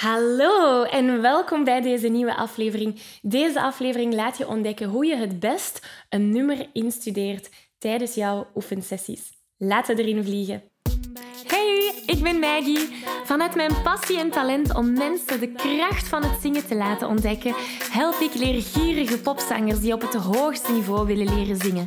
Hallo en welkom bij deze nieuwe aflevering. Deze aflevering laat je ontdekken hoe je het best een nummer instudeert tijdens jouw oefensessies. Laten we erin vliegen. Hey, ik ben Maggie. Vanuit mijn passie en talent om mensen de kracht van het zingen te laten ontdekken, help ik leergierige popzangers die op het hoogste niveau willen leren zingen.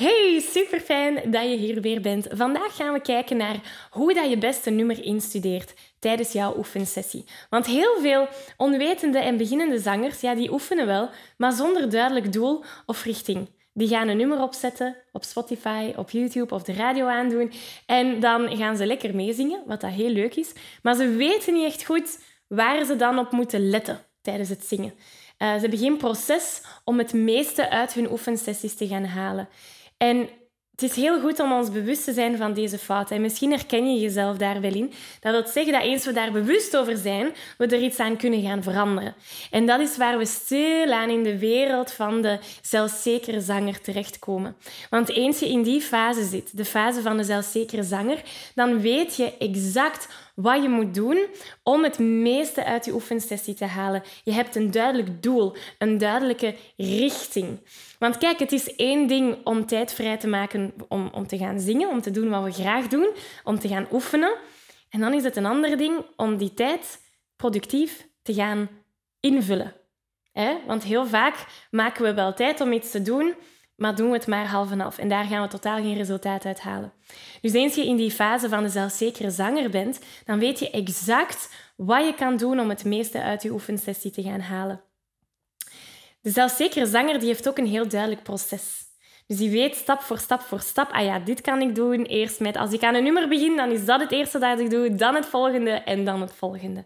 Hey, super fijn dat je hier weer bent. Vandaag gaan we kijken naar hoe dat je beste nummer instudeert tijdens jouw oefensessie. Want heel veel onwetende en beginnende zangers, ja, die oefenen wel, maar zonder duidelijk doel of richting. Die gaan een nummer opzetten op Spotify, op YouTube of de radio aandoen en dan gaan ze lekker meezingen, wat dat heel leuk is. Maar ze weten niet echt goed waar ze dan op moeten letten tijdens het zingen. Uh, ze hebben geen proces om het meeste uit hun oefensessies te gaan halen. En het is heel goed om ons bewust te zijn van deze fouten. En misschien herken je jezelf daar wel in. Dat wil zeggen dat eens we daar bewust over zijn, we er iets aan kunnen gaan veranderen. En dat is waar we stilaan in de wereld van de zelfzekere zanger terechtkomen. Want eens je in die fase zit, de fase van de zelfzekere zanger, dan weet je exact wat je moet doen om het meeste uit je oefensessie te halen. Je hebt een duidelijk doel, een duidelijke richting. Want kijk, het is één ding om tijd vrij te maken om, om te gaan zingen, om te doen wat we graag doen, om te gaan oefenen. En dan is het een ander ding om die tijd productief te gaan invullen. Want heel vaak maken we wel tijd om iets te doen, maar doen we het maar half en. En daar gaan we totaal geen resultaat uit halen. Dus eens je in die fase van de zelfzekere zanger bent, dan weet je exact wat je kan doen om het meeste uit je oefensessie te gaan halen. De zelfzekere zanger die heeft ook een heel duidelijk proces. Dus die weet stap voor stap voor stap, ah ja, dit kan ik doen. Eerst met, als ik aan een nummer begin, dan is dat het eerste dat ik doe, dan het volgende en dan het volgende.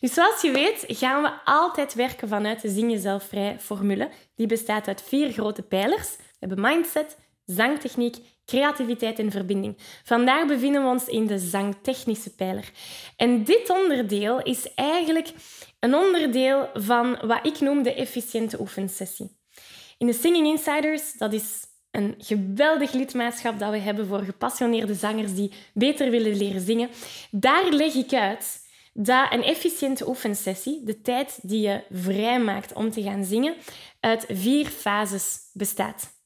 Dus zoals je weet, gaan we altijd werken vanuit de Zing Jezelf Vrij formule. Die bestaat uit vier grote pijlers. We hebben mindset, zangtechniek, creativiteit en verbinding. Vandaag bevinden we ons in de zangtechnische pijler. En dit onderdeel is eigenlijk een onderdeel van wat ik noem de efficiënte oefensessie. In de Singing Insiders, dat is een geweldig lidmaatschap dat we hebben voor gepassioneerde zangers die beter willen leren zingen. Daar leg ik uit dat een efficiënte oefensessie, de tijd die je vrijmaakt om te gaan zingen, uit vier fases bestaat.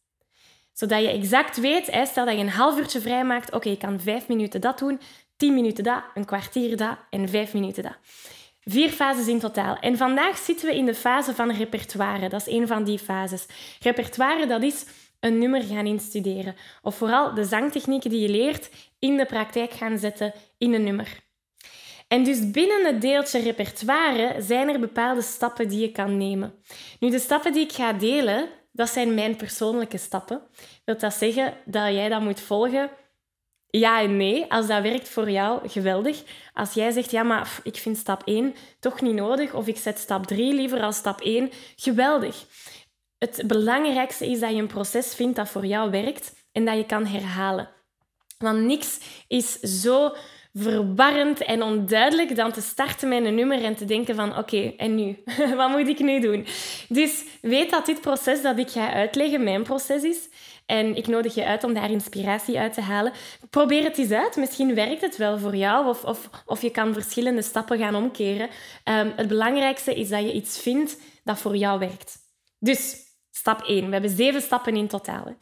Zodat je exact weet, stel dat je een half uurtje vrijmaakt, oké, je kan vijf minuten dat doen, tien minuten dat, een kwartier dat en vijf minuten dat. Vier fases in totaal. En vandaag zitten we in de fase van repertoire. Dat is een van die fases. Repertoire, dat is een nummer gaan instuderen. Of vooral de zangtechnieken die je leert in de praktijk gaan zetten in een nummer. En dus binnen het deeltje repertoire zijn er bepaalde stappen die je kan nemen. Nu, de stappen die ik ga delen, dat zijn mijn persoonlijke stappen. Wil dat zeggen dat jij dat moet volgen? Ja en nee. Als dat werkt voor jou, geweldig. Als jij zegt, ja, maar ik vind stap 1 toch niet nodig, of ik zet stap 3 liever als stap 1, geweldig. Het belangrijkste is dat je een proces vindt dat voor jou werkt en dat je kan herhalen. Want niks is zo verwarrend en onduidelijk dan te starten met een nummer en te denken van oké, en nu? Wat moet ik nu doen? Dus weet dat dit proces dat ik ga uitleggen mijn proces is. En ik nodig je uit om daar inspiratie uit te halen. Probeer het eens uit. Misschien werkt het wel voor jou of, of, of je kan verschillende stappen gaan omkeren. Um, het belangrijkste is dat je iets vindt dat voor jou werkt. Dus stap 1. We hebben zeven stappen in totaal.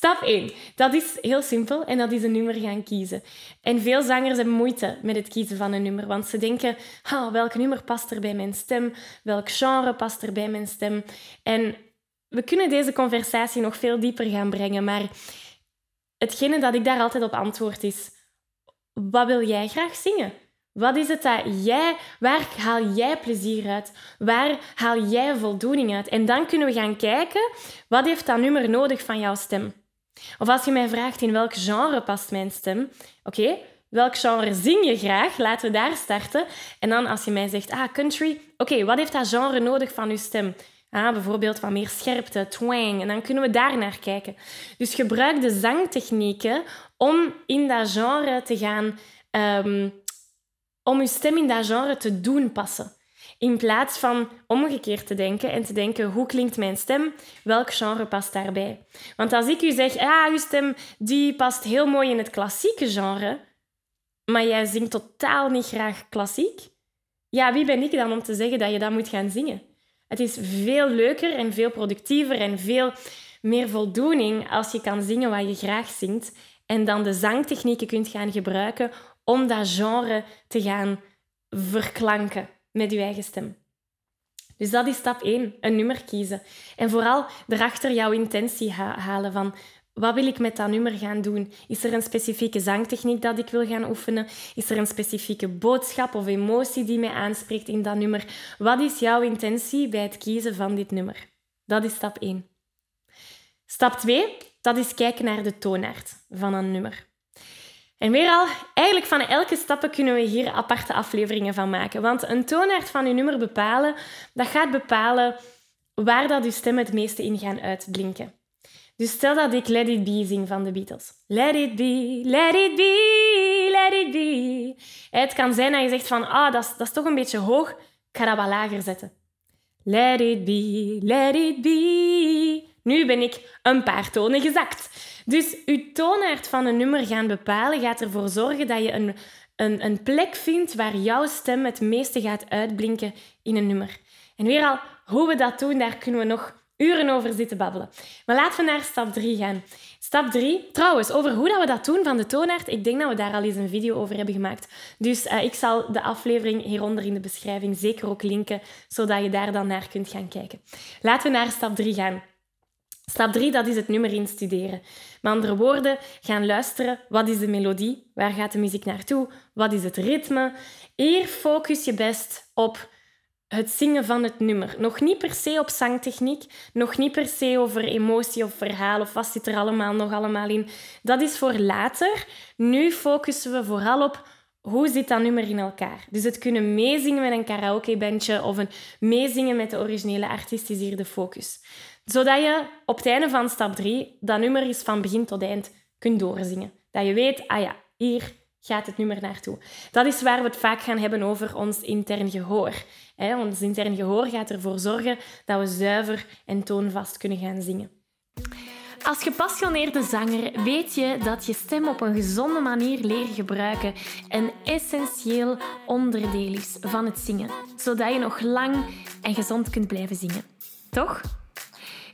Stap 1. Dat is heel simpel en dat is een nummer gaan kiezen. En veel zangers hebben moeite met het kiezen van een nummer, want ze denken, ah, welk nummer past er bij mijn stem? Welk genre past er bij mijn stem? En we kunnen deze conversatie nog veel dieper gaan brengen, maar hetgene dat ik daar altijd op antwoord is, wat wil jij graag zingen? Wat is het dat jij, waar haal jij plezier uit? Waar haal jij voldoening uit? En dan kunnen we gaan kijken, wat heeft dat nummer nodig van jouw stem? Of als je mij vraagt in welk genre past mijn stem, oké, welk genre zing je graag? Laten we daar starten. En dan als je mij zegt, ah, country, oké, wat heeft dat genre nodig van je stem? Ah, bijvoorbeeld wat meer scherpte, twang. En dan kunnen we daar naar kijken. Dus gebruik de zangtechnieken om in dat genre te gaan ehm, om je stem in dat genre te doen passen. In plaats van omgekeerd te denken en te denken, hoe klinkt mijn stem? Welk genre past daarbij? Want als ik u zeg, ah, uw stem die past heel mooi in het klassieke genre, maar jij zingt totaal niet graag klassiek, ja, wie ben ik dan om te zeggen dat je dat moet gaan zingen? Het is veel leuker en veel productiever en veel meer voldoening als je kan zingen wat je graag zingt en dan de zangtechnieken kunt gaan gebruiken om dat genre te gaan verklanken met je eigen stem. Dus dat is stap 1, een nummer kiezen. En vooral erachter jouw intentie halen van wat wil ik met dat nummer gaan doen? Is er een specifieke zangtechniek dat ik wil gaan oefenen? Is er een specifieke boodschap of emotie die mij aanspreekt in dat nummer? Wat is jouw intentie bij het kiezen van dit nummer? Dat is stap 1. Stap 2, dat is kijken naar de toonaard van een nummer. En weer al, eigenlijk van elke stappen kunnen we hier aparte afleveringen van maken. Want een toonaard van je nummer bepalen, dat gaat bepalen waar dat je stem het meeste in gaan uitblinken. Dus stel dat ik Let It Be zing van de Beatles. Let it be, let it be, let it be. Het kan zijn dat je zegt van, ah, dat is, dat is toch een beetje hoog. Ik ga dat wat lager zetten. Let it be, let it be. Nu ben ik een paar tonen gezakt. Dus je toonaard van een nummer gaan bepalen gaat ervoor zorgen dat je een, een, een plek vindt waar jouw stem het meeste gaat uitblinken in een nummer. En weer al, hoe we dat doen, daar kunnen we nog uren over zitten babbelen. Maar laten we naar stap 3 gaan. Stap 3, trouwens, over hoe dat we dat doen van de toonaard, ik denk dat we daar al eens een video over hebben gemaakt. Dus uh, ik zal de aflevering hieronder in de beschrijving zeker ook linken, zodat je daar dan naar kunt gaan kijken. Laten we naar stap 3 gaan. Stap 3, dat is het nummer instuderen. Met andere woorden, gaan luisteren. Wat is de melodie? Waar gaat de muziek naartoe? Wat is het ritme? Hier focus je best op het zingen van het nummer. Nog niet per se op zangtechniek, nog niet per se over emotie of verhaal of wat zit er allemaal nog allemaal in. Dat is voor later. Nu focussen we vooral op hoe zit dat nummer in elkaar. Dus het kunnen meezingen met een karaokebandje of een meezingen met de originele artiest is hier de focus zodat je op het einde van stap 3 dat nummer is van begin tot eind kunt doorzingen. Dat je weet, ah ja, hier gaat het nummer naartoe. Dat is waar we het vaak gaan hebben over ons intern gehoor. Ons intern gehoor gaat ervoor zorgen dat we zuiver en toonvast kunnen gaan zingen. Als gepassioneerde zanger weet je dat je stem op een gezonde manier leren gebruiken een essentieel onderdeel is van het zingen, zodat je nog lang en gezond kunt blijven zingen. Toch?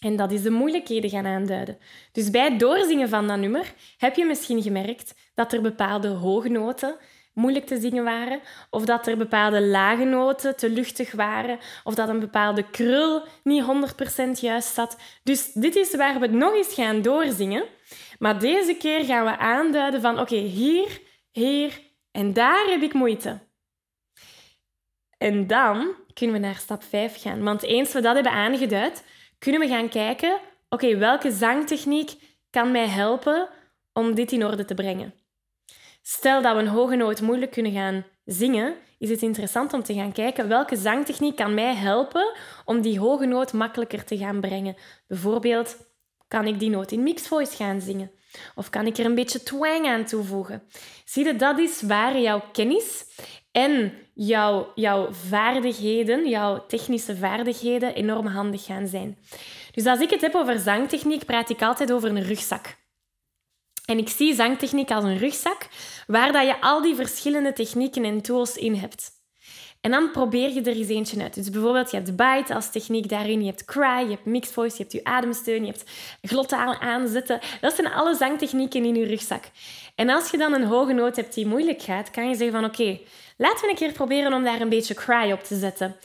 En dat is de moeilijkheden gaan aanduiden. Dus bij het doorzingen van dat nummer heb je misschien gemerkt dat er bepaalde hoge noten moeilijk te zingen waren, of dat er bepaalde lage noten te luchtig waren, of dat een bepaalde krul niet 100% juist zat. Dus dit is waar we het nog eens gaan doorzingen. Maar deze keer gaan we aanduiden van oké, hier, hier en daar heb ik moeite. En dan kunnen we naar stap 5 gaan. Want eens we dat hebben aangeduid, kunnen we gaan kijken, oké, welke zangtechniek kan mij helpen om dit in orde te brengen? Stel dat we een hoge noot moeilijk kunnen gaan zingen, is het interessant om te gaan kijken welke zangtechniek kan mij helpen om die hoge noot makkelijker te gaan brengen. Bijvoorbeeld, kan ik die noot in mixed voice gaan zingen? Of kan ik er een beetje twang aan toevoegen? Zie je, dat is waar jouw kennis en jouw, jouw vaardigheden, jouw technische vaardigheden enorm handig gaan zijn. Dus als ik het heb over zangtechniek, praat ik altijd over een rugzak. En ik zie zangtechniek als een rugzak waar dat je al die verschillende technieken en tools in hebt. En dan probeer je er eens eentje uit. Dus bijvoorbeeld, je hebt bite als techniek daarin, je hebt cry, je hebt mixed voice, je hebt je ademsteun, je hebt glottaal aanzetten. Dat zijn alle zangtechnieken in je rugzak. En als je dan een hoge noot hebt die moeilijk gaat, kan je zeggen van oké, laten we een keer proberen om daar een beetje cry op te zetten.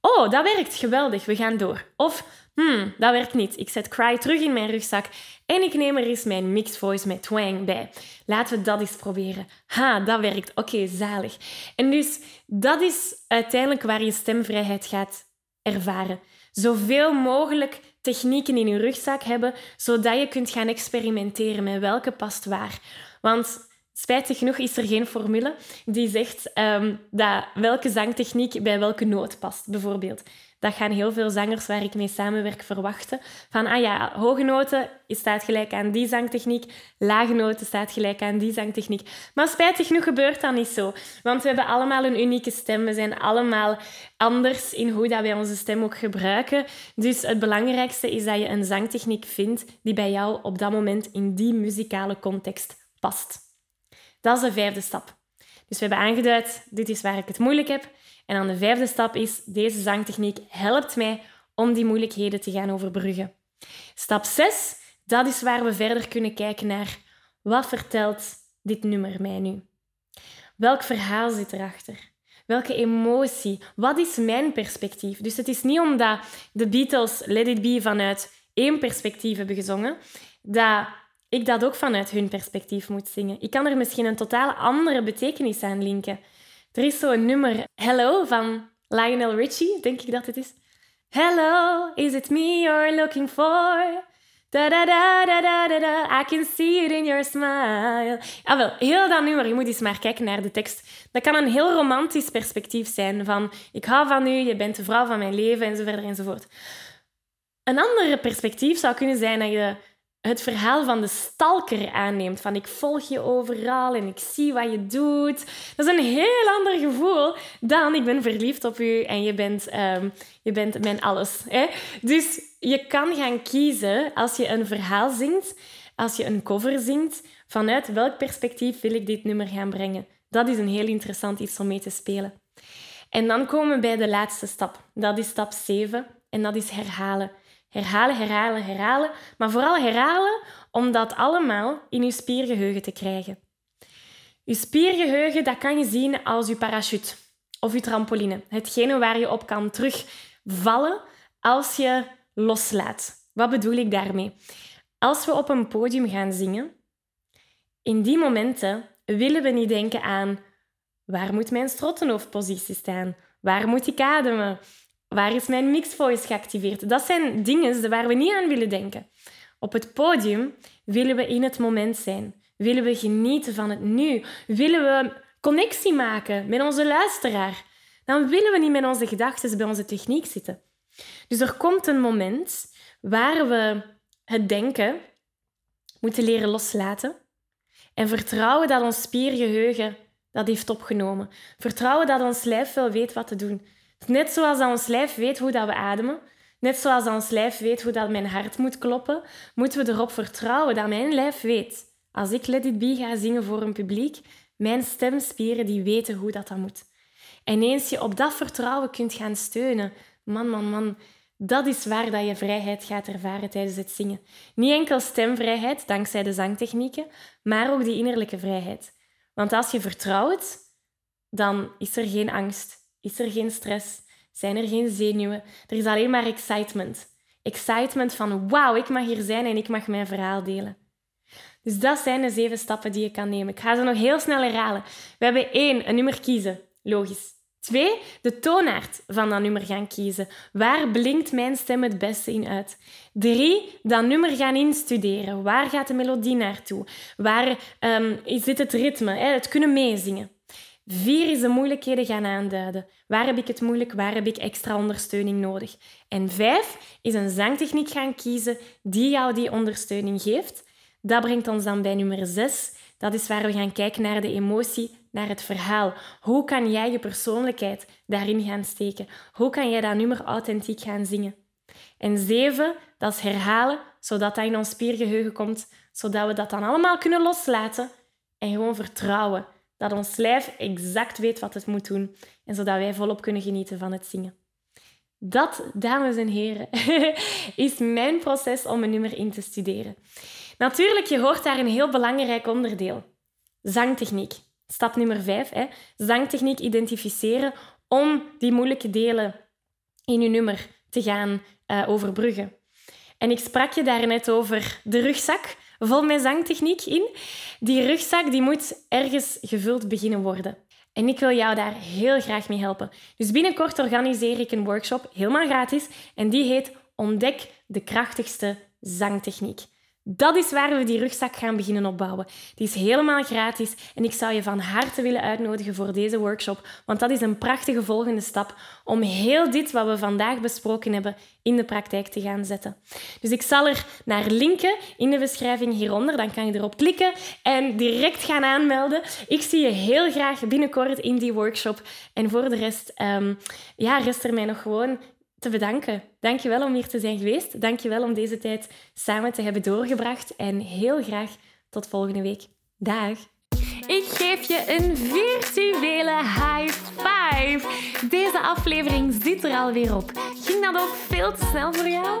Oh, dat werkt geweldig, we gaan door. Of Hmm, dat werkt niet. Ik zet Cry terug in mijn rugzak en ik neem er eens mijn mixed voice met twang bij. Laten we dat eens proberen. Ha, dat werkt. Oké, zalig. En dus dat is uiteindelijk waar je stemvrijheid gaat ervaren. Zoveel mogelijk technieken in je rugzak hebben, zodat je kunt gaan experimenteren met welke past waar. Want spijtig genoeg is er geen formule die zegt um, dat welke zangtechniek bij welke noot past, bijvoorbeeld dat gaan heel veel zangers waar ik mee samenwerk verwachten. Van, ah ja, hoge noten staat gelijk aan die zangtechniek, lage noten staat gelijk aan die zangtechniek. Maar spijtig genoeg gebeurt dat niet zo. Want we hebben allemaal een unieke stem. We zijn allemaal anders in hoe dat wij onze stem ook gebruiken. Dus het belangrijkste is dat je een zangtechniek vindt die bij jou op dat moment in die muzikale context past. Dat is de vijfde stap. Dus we hebben aangeduid, dit is waar ik het moeilijk heb. En dan de vijfde stap is, deze zangtechniek helpt mij om die moeilijkheden te gaan overbruggen. Stap 6, dat is waar we verder kunnen kijken naar wat vertelt dit nummer mij nu? Welk verhaal zit erachter? Welke emotie? Wat is mijn perspectief? Dus het is niet omdat de Beatles Let It Be vanuit één perspectief hebben gezongen, dat ik dat ook vanuit hun perspectief moet zingen. Ik kan er misschien een totaal andere betekenis aan linken. Er is zo'n nummer, Hello, van Lionel Richie, denk ik dat het is. Hello, is it me you're looking for? Da da da da da da I can see it in your smile. Ah heel dat nummer, je moet eens maar kijken naar de tekst. Dat kan een heel romantisch perspectief zijn van ik hou van u, je bent de vrouw van mijn leven enzovoort enzovoort. Een ander perspectief zou kunnen zijn dat je het verhaal van de stalker aanneemt. Van ik volg je overal en ik zie wat je doet. Dat is een heel ander gevoel dan ik ben verliefd op u en je bent, um, je bent mijn alles. Hè? Dus je kan gaan kiezen als je een verhaal zingt, als je een cover zingt, vanuit welk perspectief wil ik dit nummer gaan brengen. Dat is een heel interessant iets om mee te spelen. En dan komen we bij de laatste stap. Dat is stap 7 en dat is herhalen. Herhalen, herhalen, herhalen. Maar vooral herhalen om dat allemaal in je spiergeheugen te krijgen. Je spiergeheugen dat kan je zien als je parachute of je trampoline. Hetgene waar je op kan terugvallen als je loslaat. Wat bedoel ik daarmee? Als we op een podium gaan zingen, in die momenten willen we niet denken aan waar moet mijn strottenhoofdpositie staan? Waar moet ik ademen? Waar is mijn mixed voice geactiveerd? Dat zijn dingen waar we niet aan willen denken. Op het podium willen we in het moment zijn. Willen we genieten van het nu. Willen we connectie maken met onze luisteraar. Dan willen we niet met onze gedachten bij onze techniek zitten. Dus er komt een moment waar we het denken moeten leren loslaten en vertrouwen dat ons spiergeheugen dat heeft opgenomen. Vertrouwen dat ons lijf wel weet wat te doen. Net zoals ons lijf weet hoe dat we ademen, net zoals ons lijf weet hoe dat mijn hart moet kloppen, moeten we erop vertrouwen dat mijn lijf weet. Als ik Let It Be ga zingen voor een publiek, mijn stemspieren die weten hoe dat, dat moet. En eens je op dat vertrouwen kunt gaan steunen, man, man, man, dat is waar dat je vrijheid gaat ervaren tijdens het zingen. Niet enkel stemvrijheid, dankzij de zangtechnieken, maar ook die innerlijke vrijheid. Want als je vertrouwt, dan is er geen angst, is er geen stress, zijn er geen zenuwen. Er is alleen maar excitement. Excitement van wauw, ik mag hier zijn en ik mag mijn verhaal delen. Dus dat zijn de zeven stappen die je kan nemen. Ik ga ze nog heel snel herhalen. We hebben één, een nummer kiezen. Logisch. Twee, de toonaard van dat nummer gaan kiezen. Waar blinkt mijn stem het beste in uit? Drie, dat nummer gaan instuderen. Waar gaat de melodie naartoe? Waar um, zit het ritme? Het kunnen meezingen. Vier is de moeilijkheden gaan aanduiden. Waar heb ik het moeilijk? Waar heb ik extra ondersteuning nodig? En vijf is een zangtechniek gaan kiezen die jou die ondersteuning geeft. Dat brengt ons dan bij nummer zes. Dat is waar we gaan kijken naar de emotie, naar het verhaal. Hoe kan jij je persoonlijkheid daarin gaan steken? Hoe kan jij dat nummer authentiek gaan zingen? En zeven, dat is herhalen, zodat dat in ons spiergeheugen komt, zodat we dat dan allemaal kunnen loslaten en gewoon vertrouwen dat ons lijf exact weet wat het moet doen en zodat wij volop kunnen genieten van het zingen. Dat, dames en heren, is mijn proces om een nummer in te studeren. Natuurlijk, je hoort daar een heel belangrijk onderdeel. Zangtechniek. Stap nummer vijf. Hè. Zangtechniek identificeren om die moeilijke delen in je nummer te gaan uh, overbruggen. En ik sprak je daarnet over de rugzak vol met zangtechniek in. Die rugzak die moet ergens gevuld beginnen worden. En ik wil jou daar heel graag mee helpen. Dus binnenkort organiseer ik een workshop, helemaal gratis, en die heet Ontdek de krachtigste zangtechniek. Dat is waar we die rugzak gaan beginnen opbouwen. Die is helemaal gratis en ik zou je van harte willen uitnodigen voor deze workshop, want dat is een prachtige volgende stap om heel dit wat we vandaag besproken hebben in de praktijk te gaan zetten. Dus ik zal er naar linken in de beschrijving hieronder, dan kan je erop klikken en direct gaan aanmelden. Ik zie je heel graag binnenkort in die workshop en voor de rest, um, ja, rest er mij nog gewoon te bedanken. Dankjewel om hier te zijn geweest. Dankjewel om deze tijd samen te hebben doorgebracht. En heel graag tot volgende week. Dag! Ik geef je een virtuele high five. Deze aflevering zit er alweer op. Ging dat ook veel te snel voor jou?